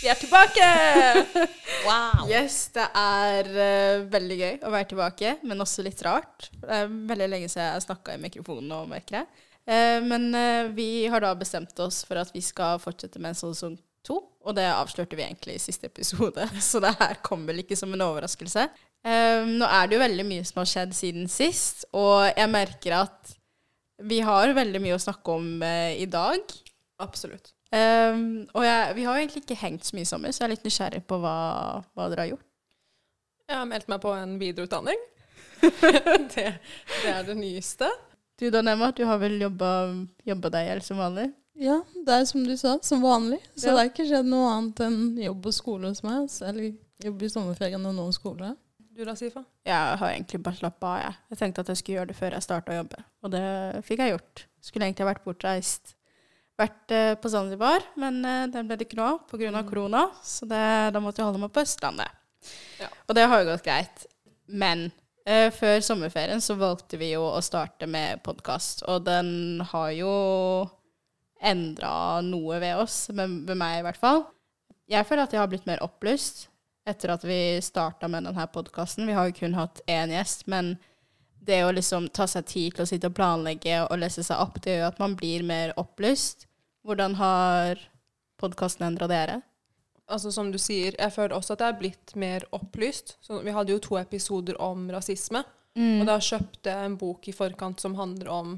Vi er tilbake! Wow. Yes, det er uh, veldig gøy å være tilbake, men også litt rart. Det er veldig lenge siden jeg har snakka i mikrofonen og merker det. Uh, men uh, vi har da bestemt oss for at vi skal fortsette med en sesong to, og det avslørte vi egentlig i siste episode, så det her kom vel ikke som en overraskelse. Eh, nå er det jo veldig mye som har skjedd siden sist, og jeg merker at vi har veldig mye å snakke om eh, i dag. Absolutt. Um, og jeg, vi har jo egentlig ikke hengt så mye sammen, så jeg er litt nysgjerrig på hva, hva dere har gjort. Jeg har meldt meg på en videreutdanning. det, det er det nyeste. Du da, Nema, du har vel jobba, jobba deg i hjel som vanlig? Ja, det er som du sa, som vanlig. Så Ja. det har ikke skjedd noe annet enn jobb og skole hos meg. altså. Eller jobb i sommerferien og nå skole. Du da, Sifa? Jeg har egentlig bare slappa av, jeg. Jeg tenkte at jeg skulle gjøre det før jeg starta å jobbe, og det fikk jeg gjort. Skulle egentlig vært bortreist. Vært eh, på Zanzibar, men eh, den ble det ikke noe av pga. Mm. korona, så det, da måtte jeg holde meg på Østlandet. Ja. Og det har jo gått greit. Men eh, før sommerferien så valgte vi jo å starte med podkast, og den har jo endra noe ved oss, men ved meg i hvert fall. Jeg føler at jeg har blitt mer opplyst etter at vi starta med denne podkasten. Vi har jo kun hatt én gjest, men det å liksom ta seg tid til å sitte og planlegge og lese seg opp, det gjør at man blir mer opplyst. Hvordan har podkasten endra dere? Altså Som du sier, jeg føler også at jeg er blitt mer opplyst. Så vi hadde jo to episoder om rasisme. Og da kjøpte jeg en bok i forkant som handler om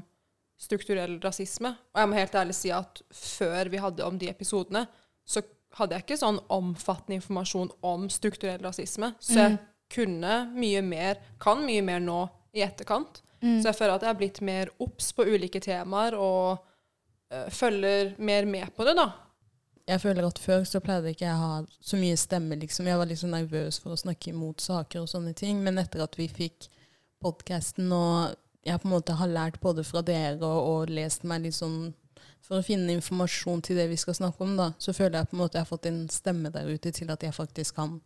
strukturell rasisme. Og jeg må helt ærlig si at før vi hadde om de episodene, så hadde jeg ikke sånn omfattende informasjon om strukturell rasisme. Så jeg kunne mye mer, kan mye mer nå i etterkant. Så jeg føler at jeg er blitt mer obs på ulike temaer og følger mer med på det, da. Jeg føler at før så pleide ikke jeg å ha så mye stemme, liksom. Jeg var litt så nervøs for å snakke imot saker og sånne ting. Men etter at vi fikk podkasten, og jeg på en måte har lært både fra dere og, og lest meg litt sånn for å finne informasjon til det vi skal snakke om, da, så føler jeg på en måte jeg har fått en stemme der ute til at jeg faktisk kan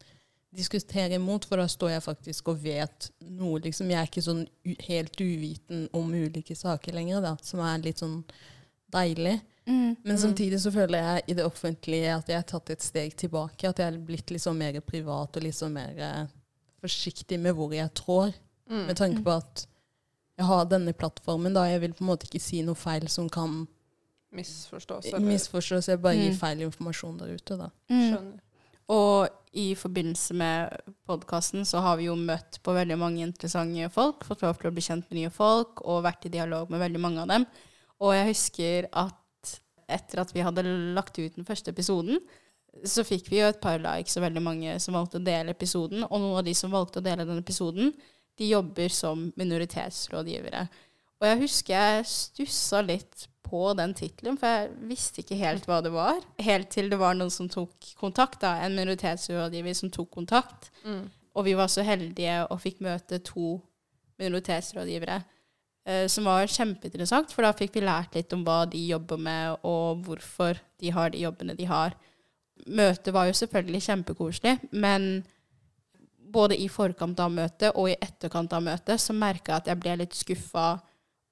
diskutere imot, for da står jeg faktisk og vet noe, liksom. Jeg er ikke sånn helt uviten om ulike saker lenger, da, som er litt sånn deilig. Men samtidig så føler jeg i det offentlige at jeg har tatt et steg tilbake. At jeg er blitt litt sånn mer privat og sånn mer eh, forsiktig med hvor jeg trår. Med tanke på at jeg har denne plattformen, da. Jeg vil på en måte ikke si noe feil som kan Misforstås. eller- misforstås. Jeg bare gir Mm. feil informasjon der ute, da. Skjønner. Og i forbindelse med podkasten så har vi jo møtt på veldig mange interessante folk, fått lov til å bli kjent med nye folk og vært i dialog med veldig mange av dem. Og jeg husker at etter at vi hadde lagt ut den første episoden, så fikk vi jo et par likes og veldig mange som valgte å dele episoden. Og noen av de som valgte å dele den episoden, de jobber som minoritetsrådgivere. Og jeg husker jeg stussa litt på den tittelen, for jeg visste ikke helt hva det var. Helt til det var noen som tok kontakt, da, en minoritetsrådgiver som tok kontakt. Mm. Og vi var så heldige og fikk møte to minoritetsrådgivere. Eh, som var kjempeinteressant, for da fikk vi lært litt om hva de jobber med, og hvorfor de har de jobbene de har. Møtet var jo selvfølgelig kjempekoselig, men både i forkant av møtet og i etterkant av møtet så merka jeg at jeg ble litt skuffa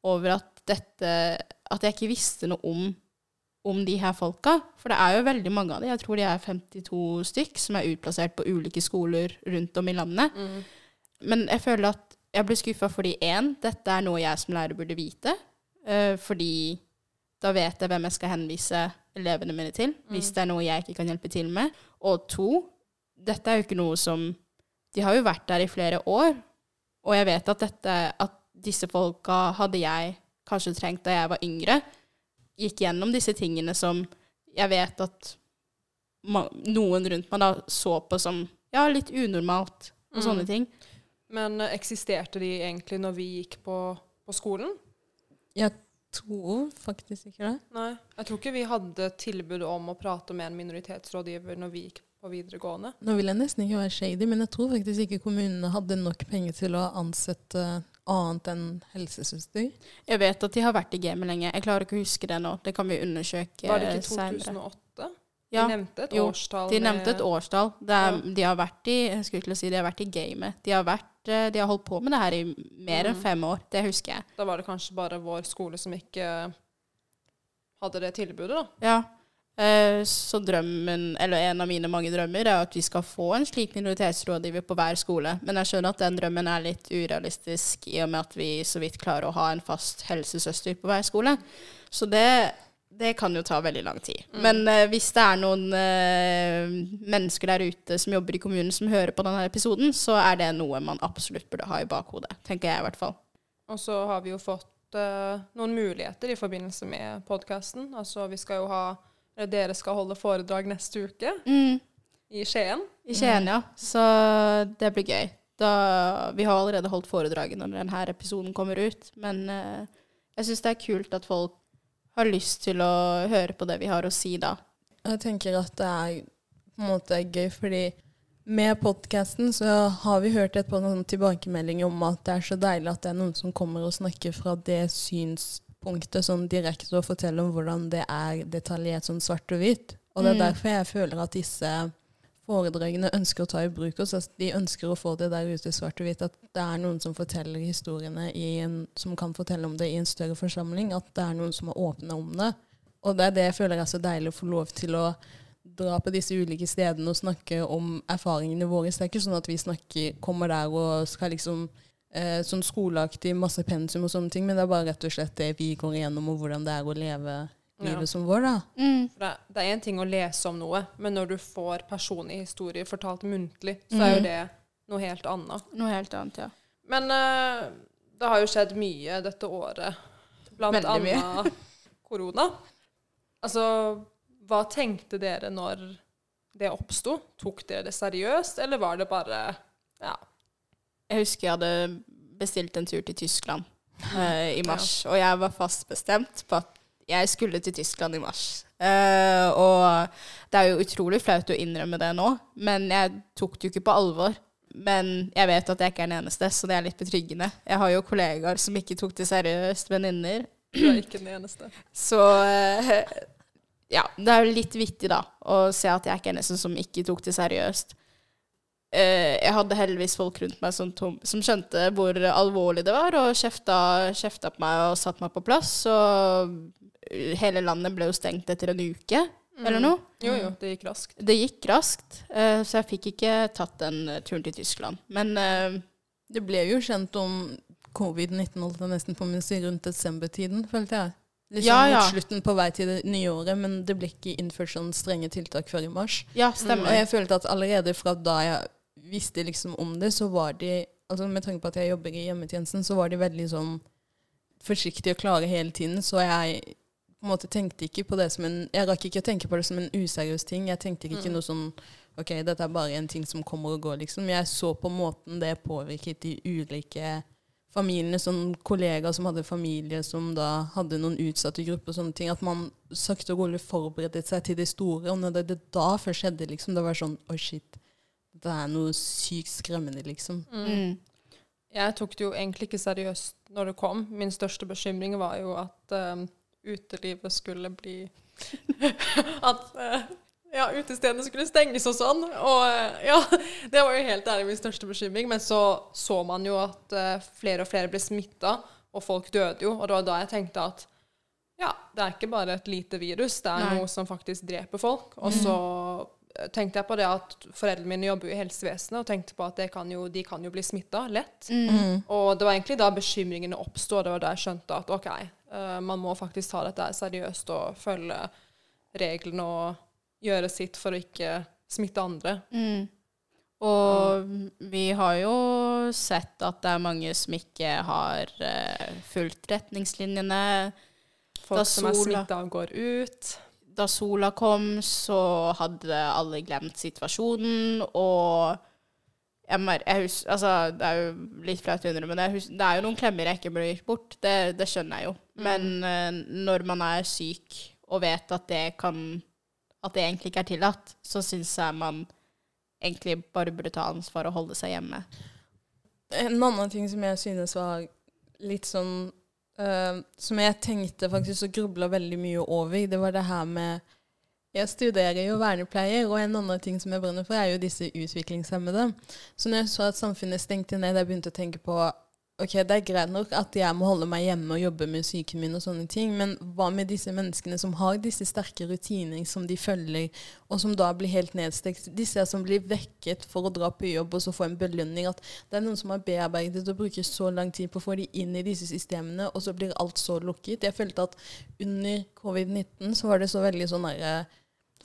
over at dette At jeg ikke visste noe om, om de her folka. For det er jo veldig mange av dem. Jeg tror de er 52 stykk som er utplassert på ulike skoler rundt om i landet. Mm. Men jeg føler at jeg ble skuffa fordi én, dette er noe jeg som lærer burde vite. Uh, fordi da vet jeg hvem jeg skal henvise elevene mine til, hvis det er noe jeg ikke kan hjelpe til med. Og to, dette er jo ikke noe som De har jo vært der i flere år, og jeg vet at dette At disse folka hadde jeg kanskje trengt da jeg var yngre. Gikk gjennom disse tingene som jeg vet at man, noen rundt meg da så på som ja, litt unormalt og sånne Mm. ting. Men eh, eksisterte de egentlig når vi gikk på, på skolen? Jeg tror faktisk ikke det. Nei. Jeg tror ikke vi hadde tilbud om å prate med en minoritetsrådgiver når vi gikk på videregående. Nå vil jeg nesten ikke være shady, men jeg tror faktisk ikke kommunene hadde nok penger til å ansette annet enn helsesøster. Jeg vet at de har vært i gamet lenge. Jeg klarer ikke å huske det nå. Det kan vi undersøke Var det ikke senere. 2008? Ja, de nevnte et jo, årstall. de nevnte et årstall. Det er, Ja. De har vært i jeg skulle til å si, de har vært i gamet. De har, vært, eh, de har holdt på med det her i mer enn Mm. fem år. Det husker jeg. Da var det kanskje bare vår skole som ikke hadde det tilbudet, da. Ja. Eh, Så drømmen, eller en av mine mange drømmer, er at vi skal få en slik minoritetsrådgiver på hver skole. Men jeg skjønner at den drømmen er litt urealistisk i og med at vi så vidt klarer å ha en fast helsesøster på hver skole. Så det, det kan jo ta veldig lang tid. Men uh, hvis det er noen uh, mennesker der ute som jobber i kommunen som hører på denne episoden, så er det noe man absolutt burde ha i bakhodet. Tenker jeg i hvert fall. Og så har vi jo fått uh, noen muligheter i forbindelse med podkasten. Altså vi skal jo ha eller Dere skal holde foredrag neste uke Mm. i Skien. I Skien, ja. Så det blir gøy. Da, vi har allerede holdt foredraget når denne episoden kommer ut, men jeg syns det er kult at folk har lyst til å høre på det vi har å si da. Jeg tenker at det er på en måte gøy, fordi med podkasten så har vi hørt et par tilbakemeldinger om at det er så deilig at det er noen som kommer og snakker fra det synspunktet sånn direkte og forteller om hvordan det er detaljert sånn svart og hvitt. Og det er Mm. derfor jeg føler at disse foredragene ønsker å ta i bruk oss. Altså, de ønsker å få det der ute svart og hvitt. At det er noen som forteller historiene i en, som kan fortelle om det i en større forsamling. At det er noen som er åpne om det. Og det er det jeg føler er så deilig å få lov til å dra på disse ulike stedene og snakke om erfaringene våre. Det er ikke sånn at vi snakker, kommer der og skal liksom eh, sånn skoleaktig masse pensum og sånne ting, men det er bare rett og slett det vi går igjennom, og hvordan det er å leve. Livet som vår, da. Mm. Det, er én ting å lese om noe, men når du får personlige historier fortalt muntlig, så er jo Mhm. det noe helt annet. Noe helt annet, ja. Men uh, det har jo skjedd mye dette året. Blant Veldig annet korona. Altså, hva tenkte dere når det oppsto? Tok dere det seriøst, eller var det bare Ja. Jeg husker jeg hadde bestilt en tur til Tyskland uh, i mars, og jeg var fast bestemt på at jeg skulle til Tyskland i mars. Uh, og det er jo utrolig flaut å innrømme det nå, men jeg tok det jo ikke på alvor. Men jeg vet at jeg ikke er den eneste, så det er litt betryggende. Jeg har jo kollegaer som ikke tok det seriøst, venninner. Du er ikke den eneste. Så uh, ja, det er jo litt vittig da, å se at jeg ikke er den eneste som ikke tok det seriøst. Eh, jeg hadde heldigvis folk rundt meg som, tom, som skjønte hvor alvorlig det var, og kjefta, kjefta på meg og satte meg på plass. Og hele landet ble jo stengt etter en uke, eller noe. Jo, jo, det gikk raskt. Det gikk raskt, eh, så jeg fikk ikke tatt den eh, turen til Tyskland. Men Det ble jo kjent om covid-19 holdt jeg nesten på med å si rundt desembertiden, følte jeg. Liksom Ja, ja. slutten på vei til det nye året, men det ble ikke innført sånn strenge tiltak før i mars. ja, stemmer. Og jeg følte at allerede fra da jeg visste liksom om det, så var de altså Med tanke på at jeg jobber i hjemmetjenesten, så var de veldig sånn forsiktige og klare hele tiden. Så jeg på en måte tenkte ikke på det som en Jeg rakk ikke å tenke på det som en useriøs ting. Jeg tenkte ikke noe sånn OK, dette er bare en ting som kommer og går, liksom. Jeg så på måten det påvirket de ulike familiene, sånn kollegaer som hadde familie som da hadde noen utsatte grupper og sånne ting. At man sakte og rolig forberedte seg til det store. Og når det, det da først skjedde, liksom, det var sånn Oi, shit. Det er noe sykt skremmende, liksom. Mm. Jeg tok det jo egentlig ikke seriøst når det kom. Min største bekymring var jo at uh, utelivet skulle bli At uh, ja, utestedene skulle stenges og sånn. Og uh, ja, det var jo helt ærlig min største bekymring. Men så så man jo at uh, flere og flere ble smitta, og folk døde jo. Og det var da jeg tenkte at ja, det er ikke bare et lite virus, det er Nei. noe som faktisk dreper folk. Og så eh, tenkte jeg på det at foreldrene mine jobber jo i helsevesenet, og tenkte på at det kan jo, de kan jo bli smitta lett. Mm. Og det var egentlig da bekymringene oppsto, det var da jeg skjønte at OK, eh, man må faktisk ta dette seriøst og følge reglene og gjøre sitt for å ikke smitte andre. Mm. Og vi har jo sett at det er mange som ikke har eh, fulgt retningslinjene. Folk Da som er smitta, går ut. Da sola kom, så hadde alle glemt situasjonen, og jeg, mer, jeg hus, altså, Det er jo litt flaut å innrømme, det, jeg hus, det er jo noen klemmer jeg ikke burde gitt bort. Det, det skjønner jeg jo. Men mm. når man er syk og vet at det kan At det egentlig ikke er tillatt, så syns jeg man egentlig bare burde ta ansvar og holde seg hjemme. En annen ting som jeg synes var litt sånn eh, Som jeg tenkte faktisk og grubla veldig mye over, det var det her med Jeg studerer jo vernepleier, og en annen ting som jeg brenner for, er jo disse utviklingshemmede. Så når jeg så at samfunnet stengte ned, jeg begynte å tenke på Ok, det er greit nok at jeg må holde meg hjemme og jobbe med psyken min og sånne ting, men hva med disse menneskene som har disse sterke rutiner som de følger, og som da blir helt nedstekt? Disse som blir vekket for å dra på jobb og så få en belønning. At det er noen som har bearbeidet og bruker så lang tid på å få de inn i disse systemene, og så blir alt så lukket. Jeg følte at under covid-19 så var det så veldig sånn derre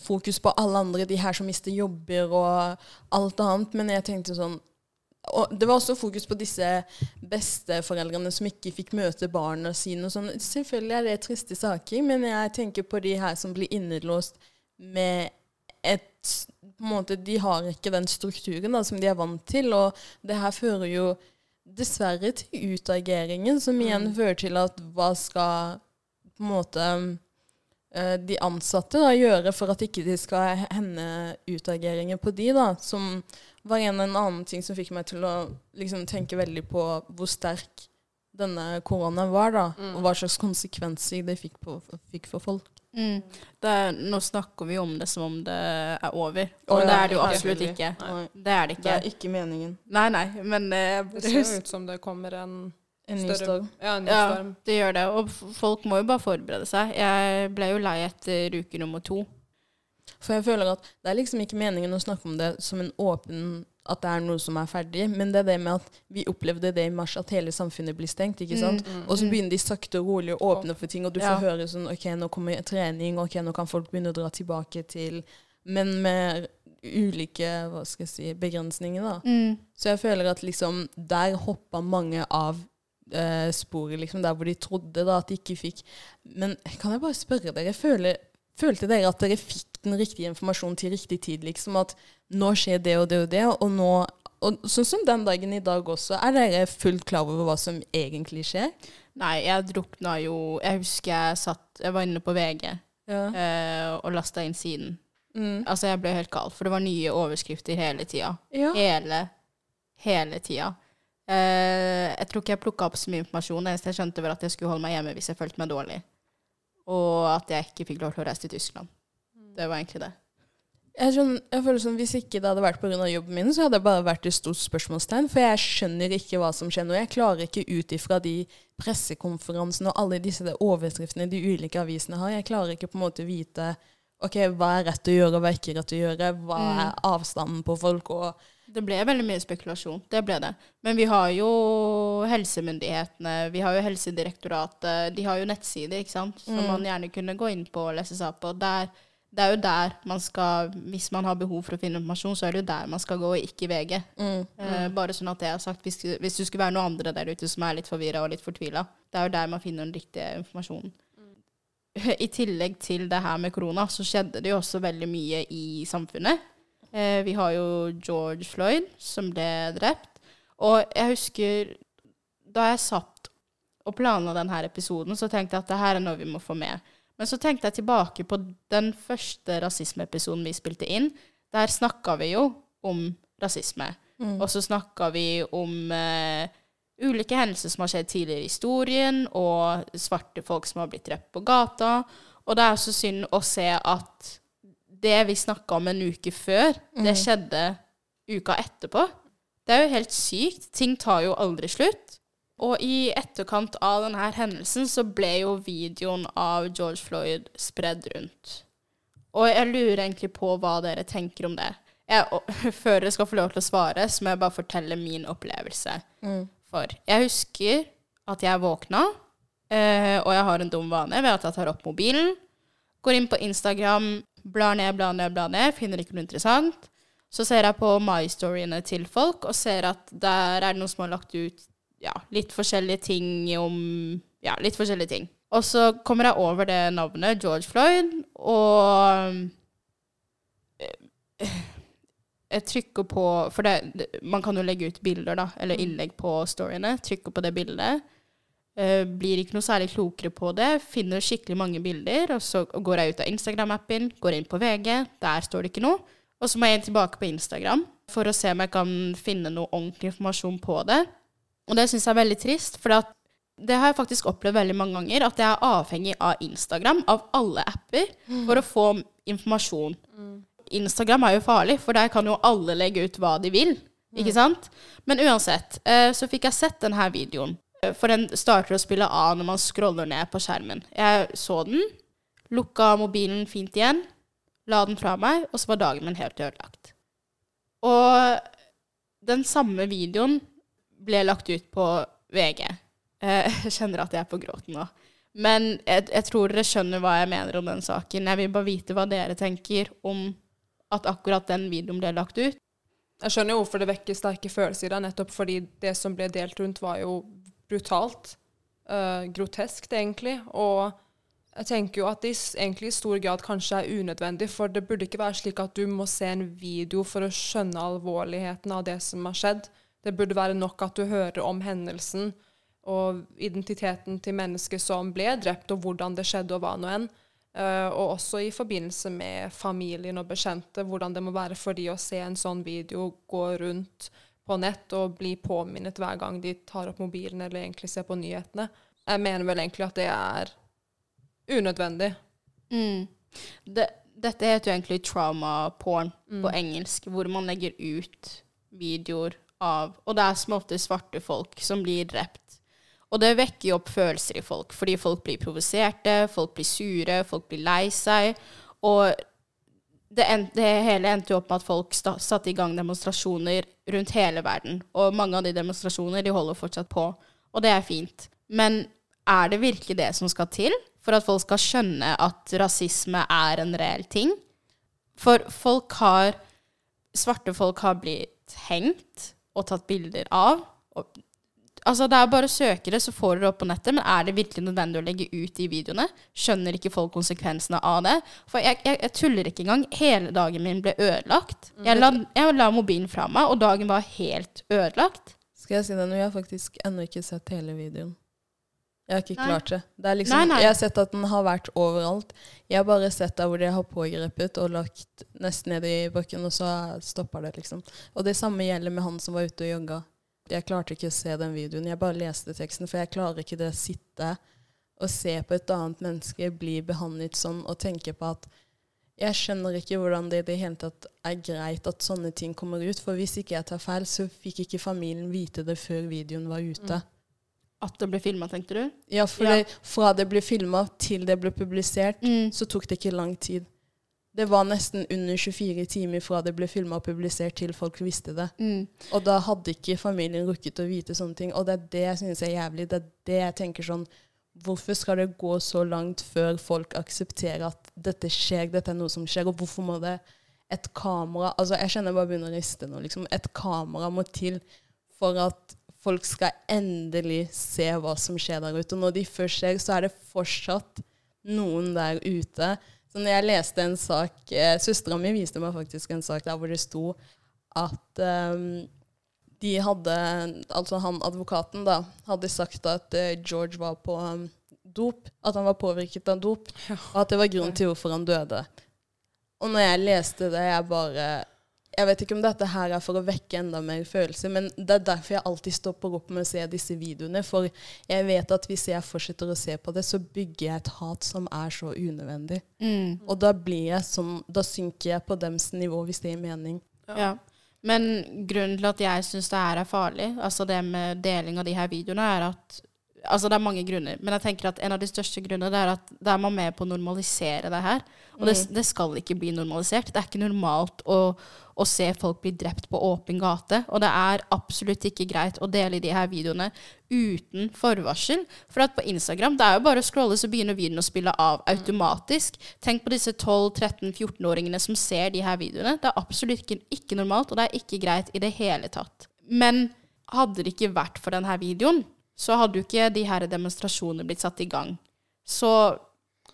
fokus på alle andre, de her som mister jobber og alt annet. Men jeg tenkte sånn og det var også fokus på disse besteforeldrene som ikke fikk møte barna sine. og sånn. Selvfølgelig er det triste saker, men jeg tenker på de her som blir innelåst med et på en måte, De har ikke den strukturen da, som de er vant til, og det her fører jo dessverre til utageringen, som igjen mm. fører til at hva skal på en måte eh, de ansatte da, gjøre for at ikke de skal hende utageringer på de, da, som var igjen en annen ting som fikk meg til å liksom, tenke veldig på hvor sterk denne koronaen var, da, mm. og hva slags konsekvenser det fikk, på, fikk for folk. Mm. Er, nå snakker vi om det som om det er over, og oh, ja, det er det jo absolutt ikke. Nei. Det er det ikke. Det er ikke meningen. Nei, nei, men uh, Det ser jo ut som det kommer en en ny storm. Ja, en ny ja, storm. det gjør det. Og folk må jo bare forberede seg. Jeg ble jo lei etter uke nummer to. For jeg føler at det er liksom ikke meningen å snakke om det som en åpen at det er noe som er ferdig, men det er det med at vi opplevde det i mars, at hele samfunnet blir stengt. ikke sant? Mm, mm, og så mm. begynner de sakte og rolig å åpne for ting, og du ja. får høre sånn OK, nå kommer trening, OK, nå kan folk begynne å dra tilbake til Men med ulike hva skal jeg si, begrensninger, da. Mm. Så jeg føler at liksom der hoppa mange av eh, sporet, liksom, der hvor de trodde da at de ikke fikk Men kan jeg bare spørre dere, Jeg føler Følte dere at dere fikk den riktige informasjonen til riktig tid? liksom At nå skjer det og det og det, og nå og Sånn som den dagen i dag også. Er dere fullt klar over hva som egentlig skjer? Nei, jeg drukna jo Jeg husker jeg satt Jeg var inne på VG ja. øh, og lasta inn siden. Mm. Altså, jeg ble helt gal, for det var nye overskrifter hele tida. Ja. Hele, hele tida. Uh, jeg tror ikke jeg plukka opp så mye informasjon. Eneste jeg skjønte, var at jeg skulle holde meg hjemme hvis jeg følte meg dårlig. Og at jeg ikke fikk lov til å reise til Tyskland. Mm. Det var egentlig det. Jeg, skjønner, jeg føler som Hvis ikke det hadde vært pga. jobben min, så hadde det bare vært et stort spørsmålstegn. For jeg skjønner ikke hva som skjer nå. Jeg klarer ikke ut ifra de pressekonferansene og alle disse overskriftene de ulike avisene har. Jeg klarer ikke på en måte vite ok, hva er rett å gjøre, og hva er ikke rett å gjøre. Hva mm. er avstanden på folk? og det ble veldig mye spekulasjon. Det ble det. Men vi har jo helsemyndighetene, vi har jo Helsedirektoratet, de har jo nettsider, ikke sant, som mm. man gjerne kunne gå inn på og lese seg på. Der, det er jo der man skal, hvis man har behov for å finne informasjon, så er det jo der man skal gå, og ikke VG. Mm. Eh, bare sånn at det er sagt, hvis, hvis du skulle være noen andre der ute som er litt forvirra og litt fortvila, det er jo der man finner den riktige informasjonen. Mm. I tillegg til det her med korona, så skjedde det jo også veldig mye i samfunnet. Eh, vi har jo George Floyd, som ble drept. Og jeg husker da jeg satt og planla denne episoden, så tenkte jeg at det her er noe vi må få med. Men så tenkte jeg tilbake på den første rasismeepisoden vi spilte inn. Der snakka vi jo om rasisme. Mm. Og så snakka vi om eh, ulike hendelser som har skjedd tidligere i historien, og svarte folk som har blitt drept på gata. Og det er så synd å se at det vi snakka om en uke før, mm. det skjedde uka etterpå. Det er jo helt sykt. Ting tar jo aldri slutt. Og i etterkant av denne hendelsen så ble jo videoen av George Floyd spredd rundt. Og jeg lurer egentlig på hva dere tenker om det. Jeg, og, før dere skal få lov til å svare, så må jeg bare fortelle min opplevelse. Mm. For jeg husker at jeg våkna, eh, og jeg har en dum vane ved at jeg tar opp mobilen, går inn på Instagram, Blar ned, blar ned, blar ned, finner ikke noe interessant. Så ser jeg på My-storyene til folk og ser at der er det noen som har lagt ut ja, litt forskjellige ting om Ja, litt forskjellige ting. Og så kommer jeg over det navnet, George Floyd, og jeg trykker på For det, man kan jo legge ut bilder, da, eller mm. innlegg på storyene. Trykker på det bildet. Uh, blir ikke noe særlig klokere på det. Finner skikkelig mange bilder, og så går jeg ut av Instagram-appen, går inn på VG, der står det ikke noe. Og så må jeg inn tilbake på Instagram for å se om jeg kan finne noe ordentlig informasjon på det. Og det syns jeg er veldig trist, for det har jeg faktisk opplevd veldig mange ganger, at jeg er avhengig av Instagram, av alle apper, mm. for å få informasjon. Mm. Instagram er jo farlig, for der kan jo alle legge ut hva de vil. Ikke sant? Men uansett, eh, så fikk jeg sett denne videoen. For den starter å spille av når man scroller ned på skjermen. Jeg så den, lukka mobilen fint igjen, la den fra meg, og så var dagen min helt ødelagt. Og den samme videoen ble lagt ut på VG. Eh, Jeg kjenner at jeg er på gråten nå. Men jeg, jeg tror dere skjønner hva jeg mener om den saken. Jeg vil bare vite hva dere tenker om at akkurat den videoen ble lagt ut. Jeg skjønner jo hvorfor det vekker sterke følelser i deg, nettopp fordi det som ble delt rundt, var jo brutalt. Uh, groteskt, egentlig. Og jeg tenker jo at det egentlig i stor grad kanskje er unødvendig, for det burde ikke være slik at du må se en video for å skjønne alvorligheten av det som har skjedd. Det burde være nok at du hører om hendelsen og identiteten til mennesket som ble drept, og hvordan det skjedde, og hva nå enn. Uh, og også i forbindelse med familien og bekjente, hvordan det må være for de å se en sånn video gå rundt på nett og blir påminnet hver gang de tar opp mobilen eller egentlig ser på nyhetene. Jeg mener vel egentlig at det er unødvendig. Mm. Det, dette heter jo egentlig trauma porn på engelsk, hvor man legger ut videoer av Og det er som ofte svarte folk som blir drept. Og det vekker jo opp følelser i folk, fordi folk blir provoserte, folk blir sure, folk blir lei seg. Og det, en, det hele endte jo opp med at folk satte i gang demonstrasjoner rundt hele verden. Og mange av de demonstrasjoner de holder fortsatt på, og det er fint. Men er det virkelig det som skal til for at folk skal skjønne at rasisme er en reell ting? For folk har Svarte folk har blitt hengt og tatt bilder av. Og, altså Det er bare å søke det, så får dere det opp på nettet. Men er det virkelig nødvendig å legge ut de videoene? Skjønner ikke folk konsekvensene av det? For jeg, jeg, jeg tuller ikke engang. Hele dagen min ble ødelagt. Jeg la, jeg la mobilen fra meg, og dagen var helt ødelagt. Skal jeg si deg noe? Jeg har faktisk ennå ikke sett hele videoen. Jeg har ikke Nei. klart det. det er liksom, Nei, nei. Jeg har sett at den har vært overalt. Jeg har bare sett der hvor de har pågrepet og lagt nesten ned i bakken, og så stoppa det, liksom. Og det samme gjelder med han som var ute og jogga. Jeg klarte ikke å se den videoen. Jeg bare leste teksten, for jeg klarer ikke det å sitte og se på et annet menneske bli behandlet sånn, og tenke på at jeg skjønner ikke hvordan det i det hele tatt er greit at sånne ting kommer ut. For hvis ikke jeg tar feil, så fikk ikke familien vite det før videoen var ute. At det ble filma, tenkte du? Ja, for Ja. Det, fra det ble filma til det ble publisert, Mm. så tok det ikke lang tid. Det var nesten under 24 timer fra det ble filma og publisert til folk visste det. Mm. Og da hadde ikke familien rukket å vite sånne ting. Og det er det jeg synes er jævlig. Det er det jeg tenker sånn Hvorfor skal det gå så langt før folk aksepterer at dette skjer, dette er noe som skjer, og hvorfor må det et kamera Altså, jeg kjenner jeg bare begynner å riste nå, liksom. Et kamera må til for at folk skal endelig se hva som skjer der ute. Og når de først ser, så er det fortsatt noen der ute. Så når jeg leste en sak eh, Søstera mi viste meg faktisk en sak der hvor det sto at um, de hadde Altså han advokaten da hadde sagt at uh, George var på um, dop. At han var påvirket av dop. Og at det var grunnen til hvorfor han døde. Og når jeg leste det, jeg bare Jeg vet ikke om dette her er for å vekke enda mer følelser, men det er derfor jeg alltid stopper opp med å se disse videoene. For jeg vet at hvis jeg fortsetter å se på det, så bygger jeg et hat som er så unødvendig. Mm. Og da blir jeg sånn Da synker jeg på dems nivå, hvis det gir mening. Ja. Men grunnen til at jeg syns det her er farlig, altså det med deling av de her videoene, er at Altså det er mange grunner, men jeg tenker at en av de største grunnene er at da er man med på å normalisere det her. Og det, det skal ikke bli normalisert. Det er ikke normalt å, å se folk bli drept på åpen gate. Og det er absolutt ikke greit å dele de her videoene uten forvarsel. For at på Instagram det er jo bare å scrolle, så begynner videoen å spille av automatisk. Tenk på disse 12-13-14-åringene som ser de her videoene. Det er absolutt ikke, ikke normalt, og det er ikke greit i det hele tatt. Men hadde det ikke vært for denne videoen, så hadde jo ikke de her demonstrasjonene blitt satt i gang. Så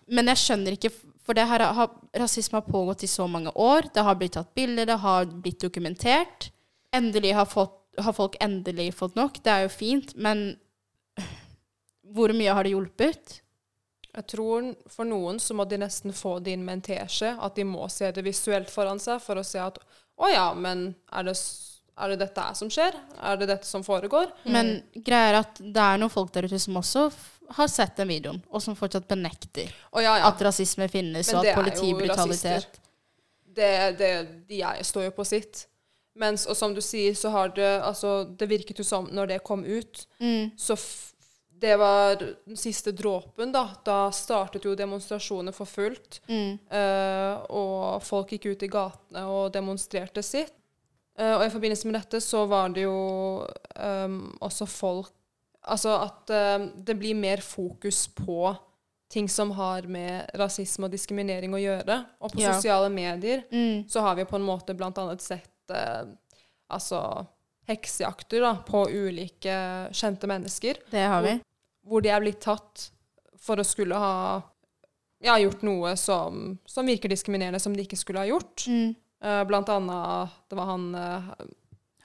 Men jeg skjønner ikke For det her har, rasisme har pågått i så mange år. Det har blitt tatt bilder, det har blitt dokumentert. Endelig har, fått, har folk endelig fått nok. Det er jo fint, men hvor mye har det hjulpet? Jeg tror for noen så må de nesten få det inn med en teskje, at de må se det visuelt foran seg for å se at å ja, men er det, s- er det dette som skjer? Er det dette som foregår? Men greia er at det er noen folk der ute som også har sett den videoen, og som fortsatt benekter oh, ja, ja. at rasisme finnes, og at politibrutalitet. Det, det, de er, står jo på sitt. Mens, og som du sier, så har det Altså, det virket jo som når det kom ut, Mm. så det var den siste dråpen, da. Da startet jo demonstrasjoner for fullt. Mm. Uh, og folk gikk ut i gatene og demonstrerte sitt. Eh, og i forbindelse med dette så var det jo um, også folk Altså at ehm, det blir mer fokus på ting som har med rasisme og diskriminering å gjøre. Og på Ja. sosiale medier Mm. så har vi på en måte blant annet sett uh, altså heksejakter da, på ulike kjente mennesker Det har vi. hvor de er blitt tatt for å skulle ha ja, gjort noe som, som virker diskriminerende, som de ikke skulle ha gjort. Mm. Eh, blant annet Det var han eh,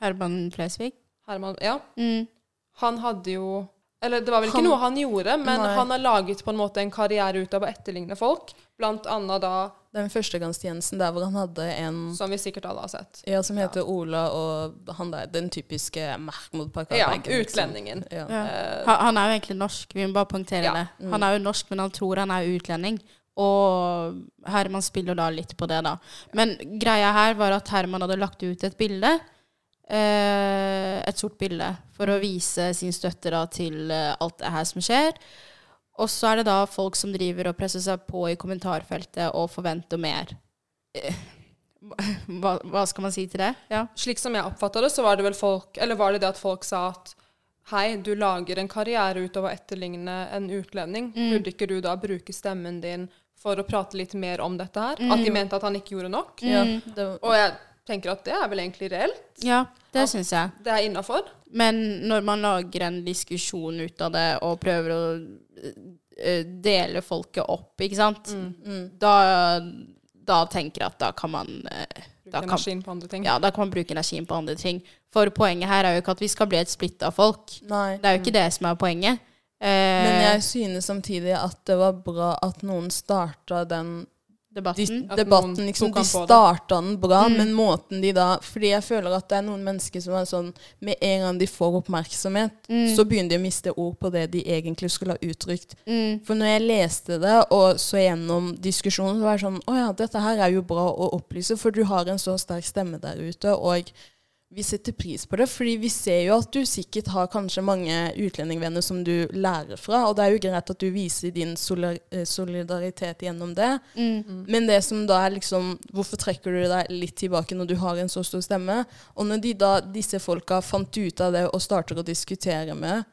Herman Flesvig. Herman Ja, Mm. han hadde jo Eller det var vel ikke Han- noe han gjorde, men Nei. han har laget på en måte en karriere ut av å etterligne folk. Blant annet da, Den førstegangstjenesten der hvor han hadde en som vi sikkert alle har sett. ja, som heter Ola, og han der, den typiske Mahmoud Ja, utlendingen. utlendingen. Ja. Ja. Eh, Han, han er jo egentlig norsk, vi må bare punktere Ja. det. Han er jo norsk, men han tror han er utlending. Og Herman spiller da litt på det, da. Men greia her var at Herman hadde lagt ut et bilde. Eh, et sort bilde for å vise sin støtte da til eh, alt det her som skjer. Og så er det da folk som driver og presser seg på i kommentarfeltet og forventer mer. Eh, Hva, hva skal man si til det? Ja. slik som jeg oppfatta det, så var det vel folk Eller var det det at folk sa at Hei, du lager en karriere ut av å etterligne en utlending. Mm. Burde ikke du da bruke stemmen din for å prate litt mer om dette her? Mm. At de mente at han ikke gjorde nok? Ja, Mm. det, Og jeg tenker at det er vel egentlig reelt. ja, det syns jeg. Det er innafor. Men når man lager en diskusjon ut av det og prøver å eh, dele folket opp, ikke sant, mm. da, da tenker jeg at da kan man eh, Bruke da kan, energien på andre ting. ja, da kan man bruke energien på andre ting. For poenget her er jo ikke at vi skal bli et splitt av folk. Nei. Det er jo ikke det som er poenget. Eh, Men jeg synes samtidig at det var bra at noen starta den debatten De, debatten. Liksom, de starta den bra, Mm. men måten de da Fordi jeg føler at det er noen mennesker som er sånn Med en gang de får oppmerksomhet, Mm. så begynner de å miste ord på det de egentlig skulle ha uttrykt. mm, For når jeg leste det og så gjennom diskusjonen, så var jeg sånn Å ja, dette her er jo bra å opplyse, for du har en så sterk stemme der ute, og vi setter pris på det. Fordi vi ser jo at du sikkert har kanskje mange utlendingvenner som du lærer fra, og det er jo greit at du viser din eh, solidaritet gjennom det. mm, Men det som da er liksom Hvorfor trekker du deg litt tilbake når du har en så stor stemme? Og når de da, disse folka fant ut av det og starter å diskutere med,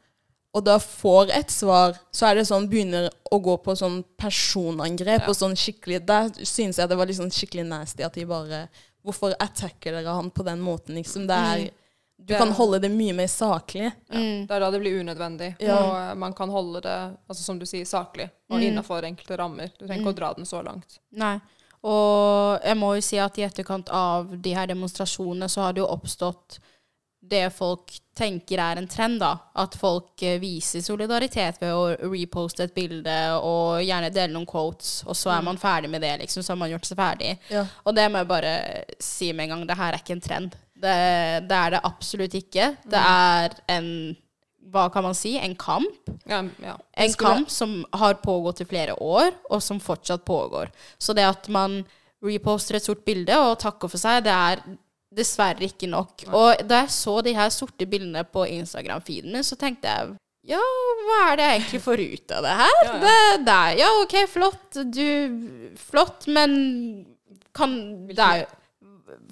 og da får et svar, så er det sånn begynner å gå på sånn personangrep Ja. og sånn skikkelig Der syns jeg det var liksom skikkelig nasty at de bare Hvorfor attacker dere han på den måten, liksom? Det er Mm. Du kan holde det mye mer saklig. Ja, Det er da det blir unødvendig. Ja. Og eh, man kan holde det altså som du sier, saklig og Mm. innafor enkelte rammer. Du trenger ikke å dra den så langt. Nei. Og jeg må jo si at i etterkant av de her demonstrasjonene så har det jo oppstått det folk tenker er en trend, da. At folk eh, viser solidaritet ved å reposte et bilde og gjerne dele noen quotes, og så er man ferdig med det, liksom. Så har man gjort seg ferdig. Ja. Og det må jeg bare si med en gang, det her er ikke en trend. Det, det er det absolutt ikke. Det er en hva kan man si? En kamp. Ja, ja. En kamp som har pågått i flere år, og som fortsatt pågår. Så det at man reposter et sort bilde og takker for seg, det er dessverre ikke nok. Og da jeg så de her sorte bildene på Instagram-feeden min, så tenkte jeg ja, hva er det jeg egentlig får ut av det her? Ja, ja. Det, det er, ja, OK, flott. Du Flott, men kan det er,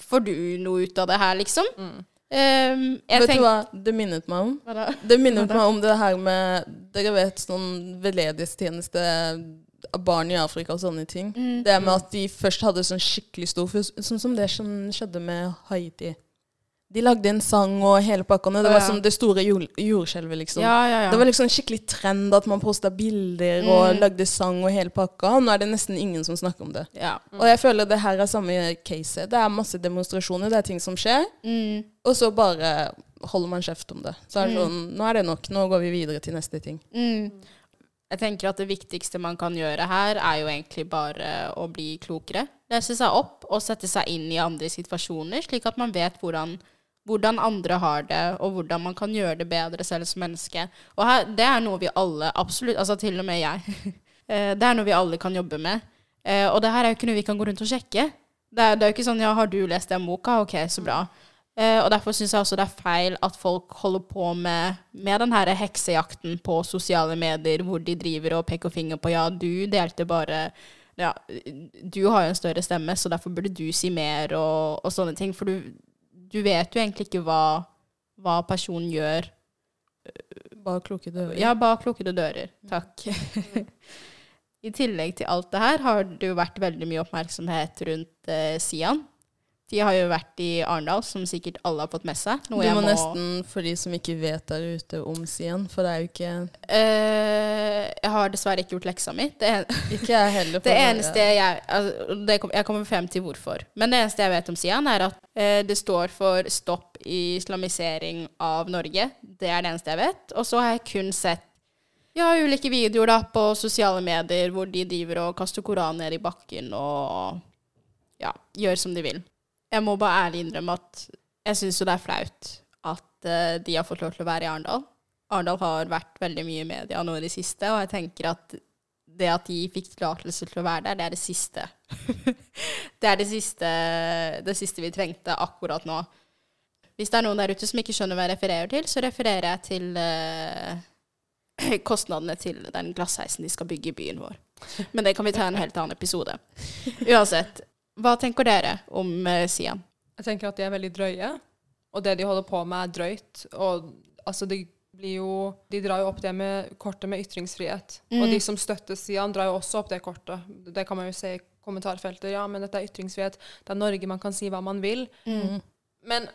Får du noe ut av det her, liksom? Mm. Um, jeg Vet du hva det minnet meg om? Hva da? Det minnet Hva da? meg om det her med Dere vet sånn veldedighetstjeneste barn i Afrika og sånne ting. Mm. Det med at de først hadde sånn skikkelig stor fus- Sånn som det som skjedde med Haiti. De lagde en sang og hele pakka. Det var som sånn det store jord, jordskjelvet, liksom. Ja, ja, ja. Det var liksom skikkelig trend at man posta bilder og Mm. lagde sang og hele pakka. Og nå er det nesten ingen som snakker om det. ja. Og jeg føler det her er samme case. Det er masse demonstrasjoner, det er ting som skjer. Mm. Og så bare holder man kjeft om det. Så er det Mm. sånn Nå er det nok. Nå går vi videre til neste ting. Mm. Jeg tenker at det viktigste man kan gjøre her, er jo egentlig bare å bli klokere. Lese seg opp og sette seg inn i andre situasjoner, slik at man vet hvordan, hvordan andre har det, og hvordan man kan gjøre det bedre selv som menneske. Og her, det er noe vi alle, absolutt, altså til og med jeg, eh, det er noe vi alle kan jobbe med. Eh, Og det her er jo ikke noe vi kan gå rundt og sjekke. Det er, jo ikke sånn ja, har du lest den boka? Ok, så bra. Eh, og derfor syns jeg også det er feil at folk holder på med, med den her heksejakten på sosiale medier, hvor de driver og peker finger på ja, du delte bare ja, du har jo en større stemme, så derfor burde du si mer og, og sånne ting. For du, du, vet jo egentlig ikke hva, hva personen gjør. Bak lukkede dører. Ja, bak lukkede dører. Takk. I tillegg til alt det her har det jo vært veldig mye oppmerksomhet rundt eh, Sian. De har jo vært i Arendal, som sikkert alle har fått med seg. du må, må, nesten, for de som ikke vet der ute om siden, for det er jo ikke uh, Jeg har dessverre ikke gjort leksa mi. Det, ikke jeg heller. det eneste jeg altså, det kom, Jeg kommer frem til hvorfor. Men det eneste jeg vet om siden er at uh, det står for stopp islamisering av Norge. Det er det eneste jeg vet. Og så har jeg kun sett ja, ulike videoer da, på sosiale medier hvor de driver og kaster Koran ned i bakken og ja, gjør som de vil jeg må bare ærlig innrømme at jeg syns jo det er flaut at uh, de har fått lov til å være i Arendal. Arendal har vært veldig mye i media nå i det siste, og jeg tenker at det at de fikk tillatelse til å være der, det er det siste. det er det siste, det siste vi trengte akkurat nå. Hvis det er noen der ute som ikke skjønner hva jeg refererer til, så refererer jeg til uh, kostnadene til den glassheisen de skal bygge i byen vår. Men det kan vi ta en helt annen episode. Uansett, hva tenker dere om uh, Sian? Jeg tenker at de er veldig drøye, og det de holder på med, er drøyt. Og altså, det blir jo De drar jo opp det med kortet med ytringsfrihet. Mm. Og de som støtter Sian, drar jo også opp det kortet. Det kan man jo se i kommentarfeltet. Ja, men dette er ytringsfrihet. Det er Norge, man kan si hva man vil. Mm. Men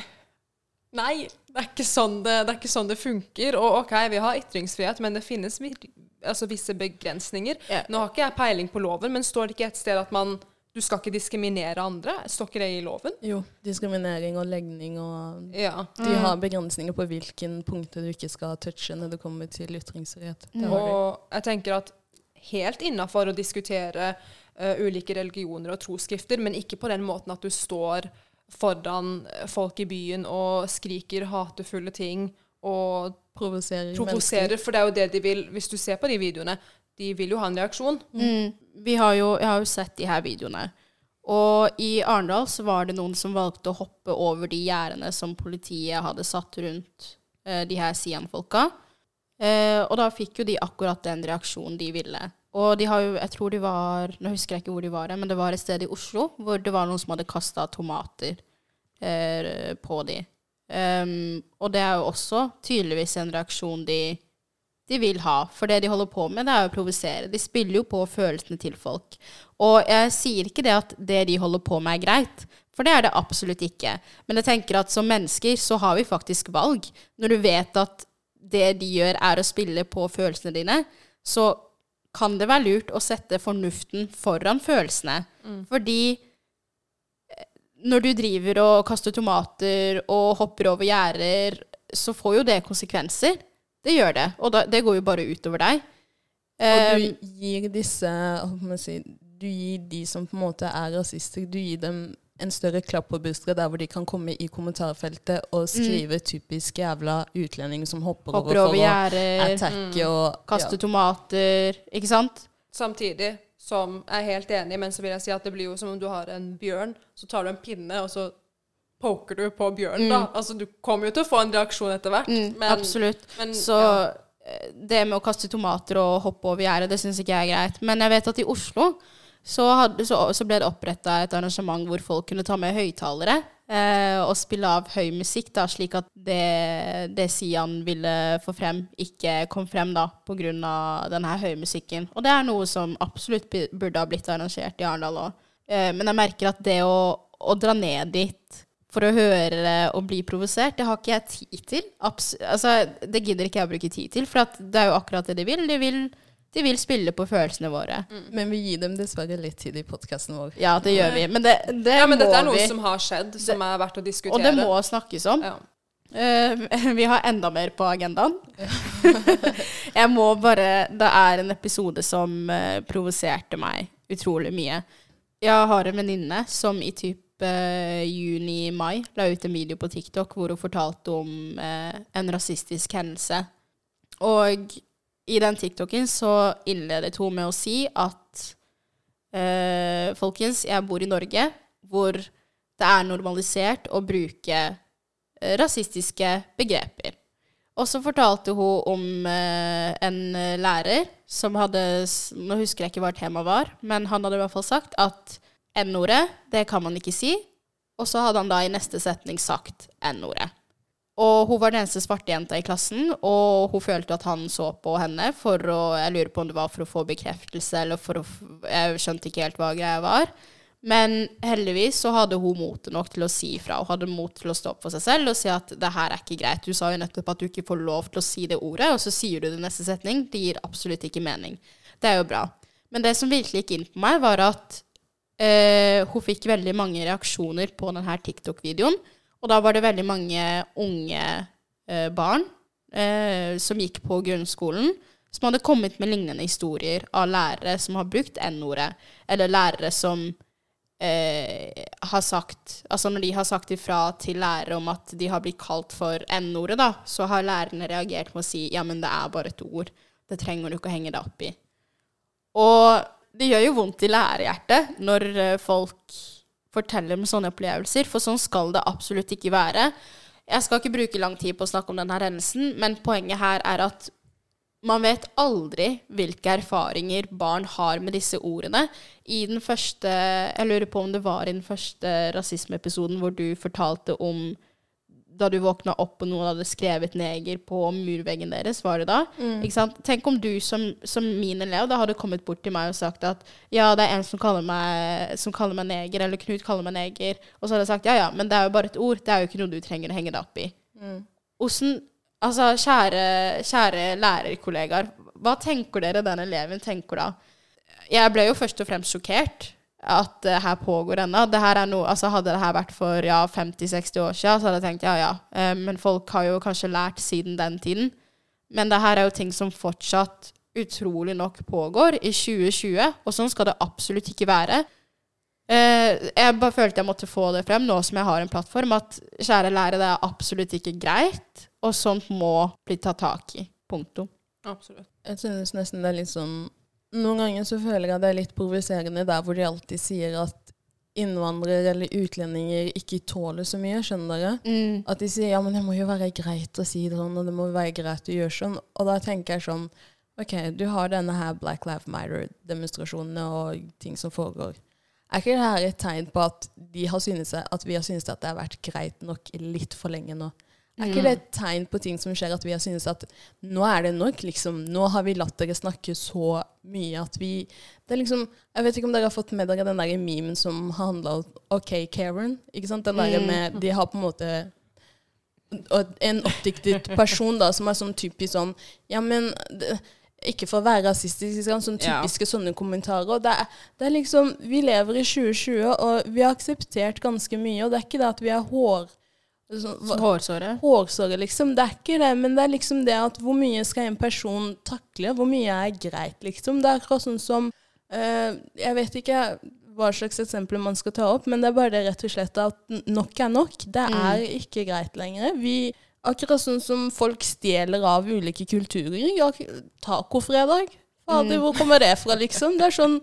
Nei, det er, sånn det, det er ikke sånn det funker. Og OK, vi har ytringsfrihet, men det finnes altså, visse begrensninger. Yeah. Nå har ikke jeg peiling på loven, men står det ikke et sted at man du skal ikke diskriminere andre? Står ikke det i loven? Jo. Diskriminering og legning og ja. De har mm. begrensninger på hvilken punkter du ikke skal touche når det kommer til ytringsfrihet. Mm. Og jeg tenker at helt innafor å diskutere uh, ulike religioner og troskrifter, men ikke på den måten at du står foran folk i byen og skriker hatefulle ting og provoserer. provoserer for det er jo det de vil. Hvis du ser på de videoene, de vil jo ha en reaksjon. Mm. Vi har jo, jeg har jo sett de her videoene. Og i Arendal så var det noen som valgte å hoppe over de gjerdene som politiet hadde satt rundt eh, de her Sian-folka. Eh, og da fikk jo de akkurat den reaksjonen de ville. Og de har jo, jeg tror de var Nå husker jeg ikke hvor de var, men det var et sted i Oslo hvor det var noen som hadde kasta tomater eh, på de. Um, og det er jo også tydeligvis en reaksjon de de vil ha. For det de holder på med, det er å provosere. De spiller jo på følelsene til folk. Og jeg sier ikke det at det de holder på med, er greit. For det er det absolutt ikke. Men jeg tenker at som mennesker så har vi faktisk valg. Når du vet at det de gjør, er å spille på følelsene dine, så kan det være lurt å sette fornuften foran følelsene. Mm. Fordi eh, når du driver og kaster tomater og hopper over gjerder, så får jo det konsekvenser. Det gjør det. Og da, det går jo bare utover deg. Og du ehm, gir disse si, Du gir de som på en måte er rasister, du gir dem en større klapp på brystet der hvor de kan komme i kommentarfeltet og mm. skrive mm. typisk jævla utlendinger som hopper, hopper over, over gjerder, attacke mm. og Kaste ja. tomater, ikke sant? Samtidig som jeg er helt enig, men så vil jeg si at det blir jo som om du har en bjørn, så tar du en pinne, og så poker du på bjørnen, mm. da. Altså, du kommer jo til å få en reaksjon etter hvert. Mm, men, absolutt. Men, så ja. Eh, det med å kaste tomater og hoppe over gjerdet, det syns ikke jeg er greit. Men jeg vet at i Oslo så, hadde, så, så ble det oppretta et arrangement hvor folk kunne ta med høyttalere eh, og spille av høy musikk, da, slik at det, det Sian ville få frem, ikke kom frem da, pga. denne høymusikken. Og det er noe som absolutt burde ha blitt arrangert i Arendal òg. Eh, men jeg merker at det å, å dra ned dit for å høre og bli provosert. Det har ikke jeg tid til. Abs altså, det gidder ikke jeg å bruke tid til, for det er jo akkurat det de vil. De vil, de vil spille på følelsene våre. Mm. Men vi gir dem dessverre litt tid i podkasten vår. Ja, det gjør vi. Men det, det ja, men dette er noe vi. som har skjedd, som er verdt å diskutere. Og det må snakkes om. Ja. Uh, vi har enda mer på agendaen. jeg må bare Det er en episode som uh, provoserte meg utrolig mye. Jeg har en venninne som i typ uh, juni-mai la ut en video på TikTok hvor hun fortalte om eh, en rasistisk hendelse. Og i den TikToken så innledet hun med å si at eh, Folkens, jeg bor i Norge, hvor det er normalisert å bruke eh, rasistiske begreper. Og så fortalte hun om eh, en eh, lærer som hadde Nå husker jeg ikke hva temaet var, men han hadde i hvert fall sagt at N-ordet, det kan man ikke si. Og så hadde han da i neste setning sagt N-ordet. Og hun var den eneste svarte jenta i klassen, og hun følte at han så på henne for å Jeg lurer på om det var for å få bekreftelse, eller for å Jeg skjønte ikke helt hva greia var. Men heldigvis så hadde hun motet nok til å si ifra. Hun hadde mot til å stå opp for seg selv og si at det her er ikke greit. Du sa jo nettopp at du ikke får lov til å si det ordet, og så sier du det i neste setning. Det gir absolutt ikke mening. Det er jo bra. Men det som virkelig gikk inn på meg, var at eh, hun fikk veldig mange reaksjoner på denne TikTok-videoen. Og da var det veldig mange unge uh, barn uh, som gikk på grunnskolen, som hadde kommet med lignende historier av lærere som har brukt N-ordet, eller lærere som har sagt Altså når de har sagt ifra til lærere om at de har blitt kalt for N-ordet, da, så har lærerne reagert med å si ja, men det er bare et ord. Det trenger du ikke å henge deg opp i. Og det gjør jo vondt i lærerhjertet når eh, folk forteller om sånne opplevelser, for sånn skal det absolutt ikke være. Jeg skal ikke bruke lang tid på å snakke om denne hendelsen, men poenget her er at man vet aldri hvilke erfaringer barn har med disse ordene. I den første Jeg lurer på om det var i den første rasismeepisoden hvor du fortalte om da du våkna opp og noen hadde skrevet 'neger' på murveggen deres, var det da? Ikke sant? Tenk om du som, som min elev da hadde kommet bort til meg og sagt at ja, det er en som kaller meg, som kaller meg neger, eller Knut kaller meg neger, og så hadde jeg sagt ja ja, men det er jo bare et ord, det er jo ikke noe du trenger å henge deg opp i. Åssen Altså, kjære, kjære lærerkollegaer, hva tenker dere den eleven tenker da? Jeg ble jo først og fremst sjokkert at det her pågår ennå. Det her er noe, altså hadde det her vært for ja, 50-60 år siden, så hadde jeg tenkt ja, ja. Eh, men folk har jo kanskje lært siden den tiden. Men det her er jo ting som fortsatt utrolig nok pågår i 2020, og sånn skal det absolutt ikke være. Eh, jeg bare følte jeg måtte få det frem nå som jeg har en plattform, at kjære lærere, det er absolutt ikke greit, og sånt må bli tatt tak i. Punktum. Absolutt. Jeg synes nesten det er litt sånn Noen ganger så føler jeg at det er litt provoserende der hvor de alltid sier at innvandrere eller utlendinger ikke tåler så mye, skjønner dere? Mm. At de sier ja, men det må jo være greit å si det sånn, og det må være greit å gjøre sånn. Og da tenker jeg sånn OK, du har denne her Black Lives Matter-demonstrasjonene og ting som foregår. Er ikke det her et tegn på at, de har synes, at vi har syntes at det har vært greit nok litt for lenge nå? Er ikke det et tegn på ting som skjer, at vi har syntes at nå er det nok, liksom. Nå har vi latt dere snakke så mye at vi Det er liksom Jeg vet ikke om dere har fått med dere den der memen som handla om OK, Karen. Ikke sant? Den der med De har på en måte en oppdiktet person da, som er sånn typisk sånn Ja, men det, Ikke for å være rasistisk, sånn typiske Ja. sånne kommentarer. Det er, det er liksom Vi lever i 2020, og vi har akseptert ganske mye. Og det er ikke det at vi er hår... sånn- hårsåret? Hårsåre. hårsåre, liksom. Det er ikke det, men det er liksom det at hvor mye skal en person takle? Hvor mye er greit, liksom? Det er akkurat sånn som øh, Jeg vet ikke hva slags eksempler man skal ta opp, men det er bare det rett og slett at nok er nok. Det er ikke greit lenger. Vi Akkurat sånn som folk stjeler av ulike kulturer. Tacofredag. Fader, hvor kommer det fra, liksom? Det er sånn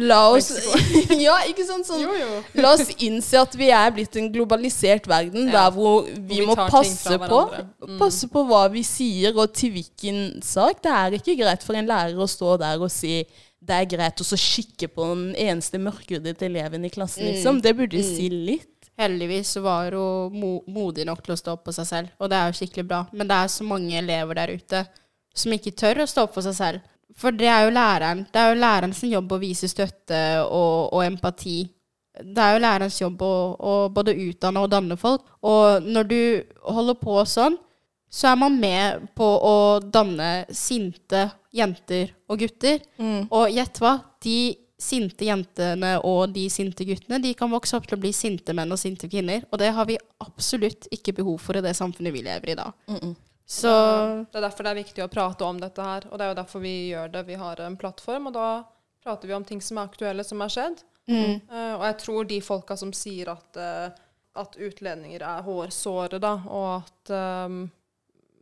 La oss Ja, ikke sant? Sånn Jo, jo. La oss innse at vi er blitt en globalisert verden Ja. der hvor vi, vi må passe på. Mm. passe på hva vi sier, og til hvilken sak. Det er ikke greit for en lærer å stå der og si det er greit å så kikke på den eneste mørkhudede eleven i klassen, Mm. liksom. Det burde si litt. Heldigvis var hun mo modig nok til å stå opp for seg selv, og det er jo skikkelig bra. Men det er så mange elever der ute som ikke tør å stå opp for seg selv. For det er jo læreren. Det er jo læreren sin jobb å vise støtte og, og empati. Det er jo lærerens jobb å, å både utdanne og danne folk. Og når du holder på sånn, så er man med på å danne sinte jenter og gutter. Og gjett hva? De sinte jentene og de sinte guttene de kan vokse opp til å bli sinte menn og sinte kvinner. Og det har vi absolutt ikke behov for i det samfunnet vi lever i da. Så Det er derfor det er viktig å prate om dette her, og det er jo derfor vi gjør det. Vi har en plattform, og da prater vi om ting som er aktuelle, som har skjedd. mm, Uh, og jeg tror de folka som sier at, uh, at utlendinger er hårsåre, da, og at um,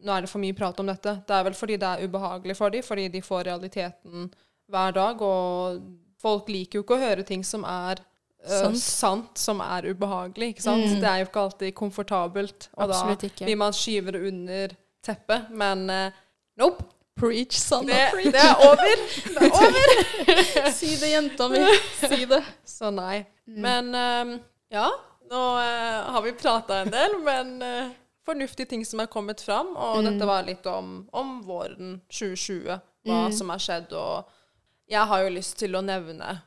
nå er det for mye prat om dette, det er vel fordi det er ubehagelig for dem, fordi de får realiteten hver dag, og folk liker jo ikke å høre ting som er eh, Sant. som er ubehagelig. ikke sant? Mm. Det er jo ikke alltid komfortabelt, og Absolutt da blir man skyver det under teppet. Men uh, nope. Preach, Sanna, Det, preach. det er over. Det er over. Si det, jenta mi. Si det. Så nei. Mm. Men um, ja, nå uh, har vi prata en del, men uh, fornuftige ting som er kommet fram. Og Mm. dette var litt om, om våren 2020, hva Mm. som har skjedd. Og jeg har jo lyst til å nevne,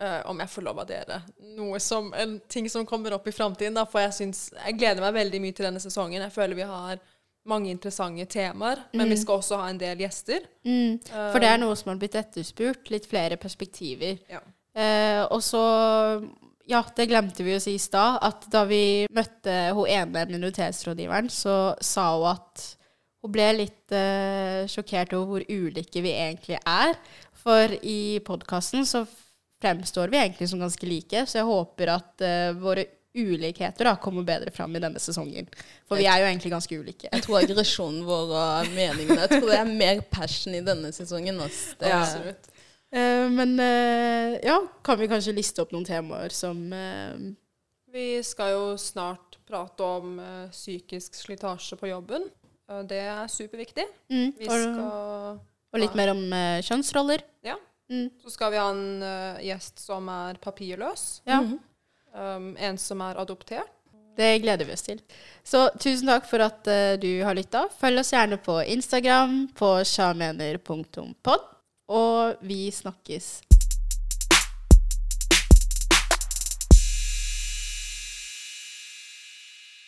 uh, om jeg får lov av dere, noe som, en ting som kommer opp i framtiden. For jeg, synes, jeg gleder meg veldig mye til denne sesongen. Jeg føler vi har mange interessante temaer, men vi Mm. skal også ha en del gjester. Mm. For det er noe som har blitt etterspurt. Litt flere perspektiver. Ja. Eh, og så Ja, det glemte vi å si i stad. At da vi møtte hun ene minoritetsrådgiveren, så sa hun at hun ble litt eh, sjokkert over hvor ulike vi egentlig er. For i podkasten så fremstår vi egentlig som ganske like, så jeg håper at eh, våre ulikheter da kommer bedre fram i denne sesongen. For vi er jo egentlig ganske ulike. Jeg tror aggresjonen vår og meningene Jeg tror det er mer passion i denne sesongen. Også. Det, Ja, absolutt. Uh, men uh, ja, kan vi kanskje liste opp noen temaer som uh, Vi skal jo snart prate om psykisk slitasje på jobben. det er superviktig. mm, Vi skal, og litt mer om kjønnsroller. Ja. Mm, så skal vi ha en gjest som er papirløs. ja. Mhm. Um, en som er adoptert. Det gleder vi oss til. Så tusen takk for at uh, du har lytta. Følg oss gjerne på Instagram på sjamener.pod. Og vi snakkes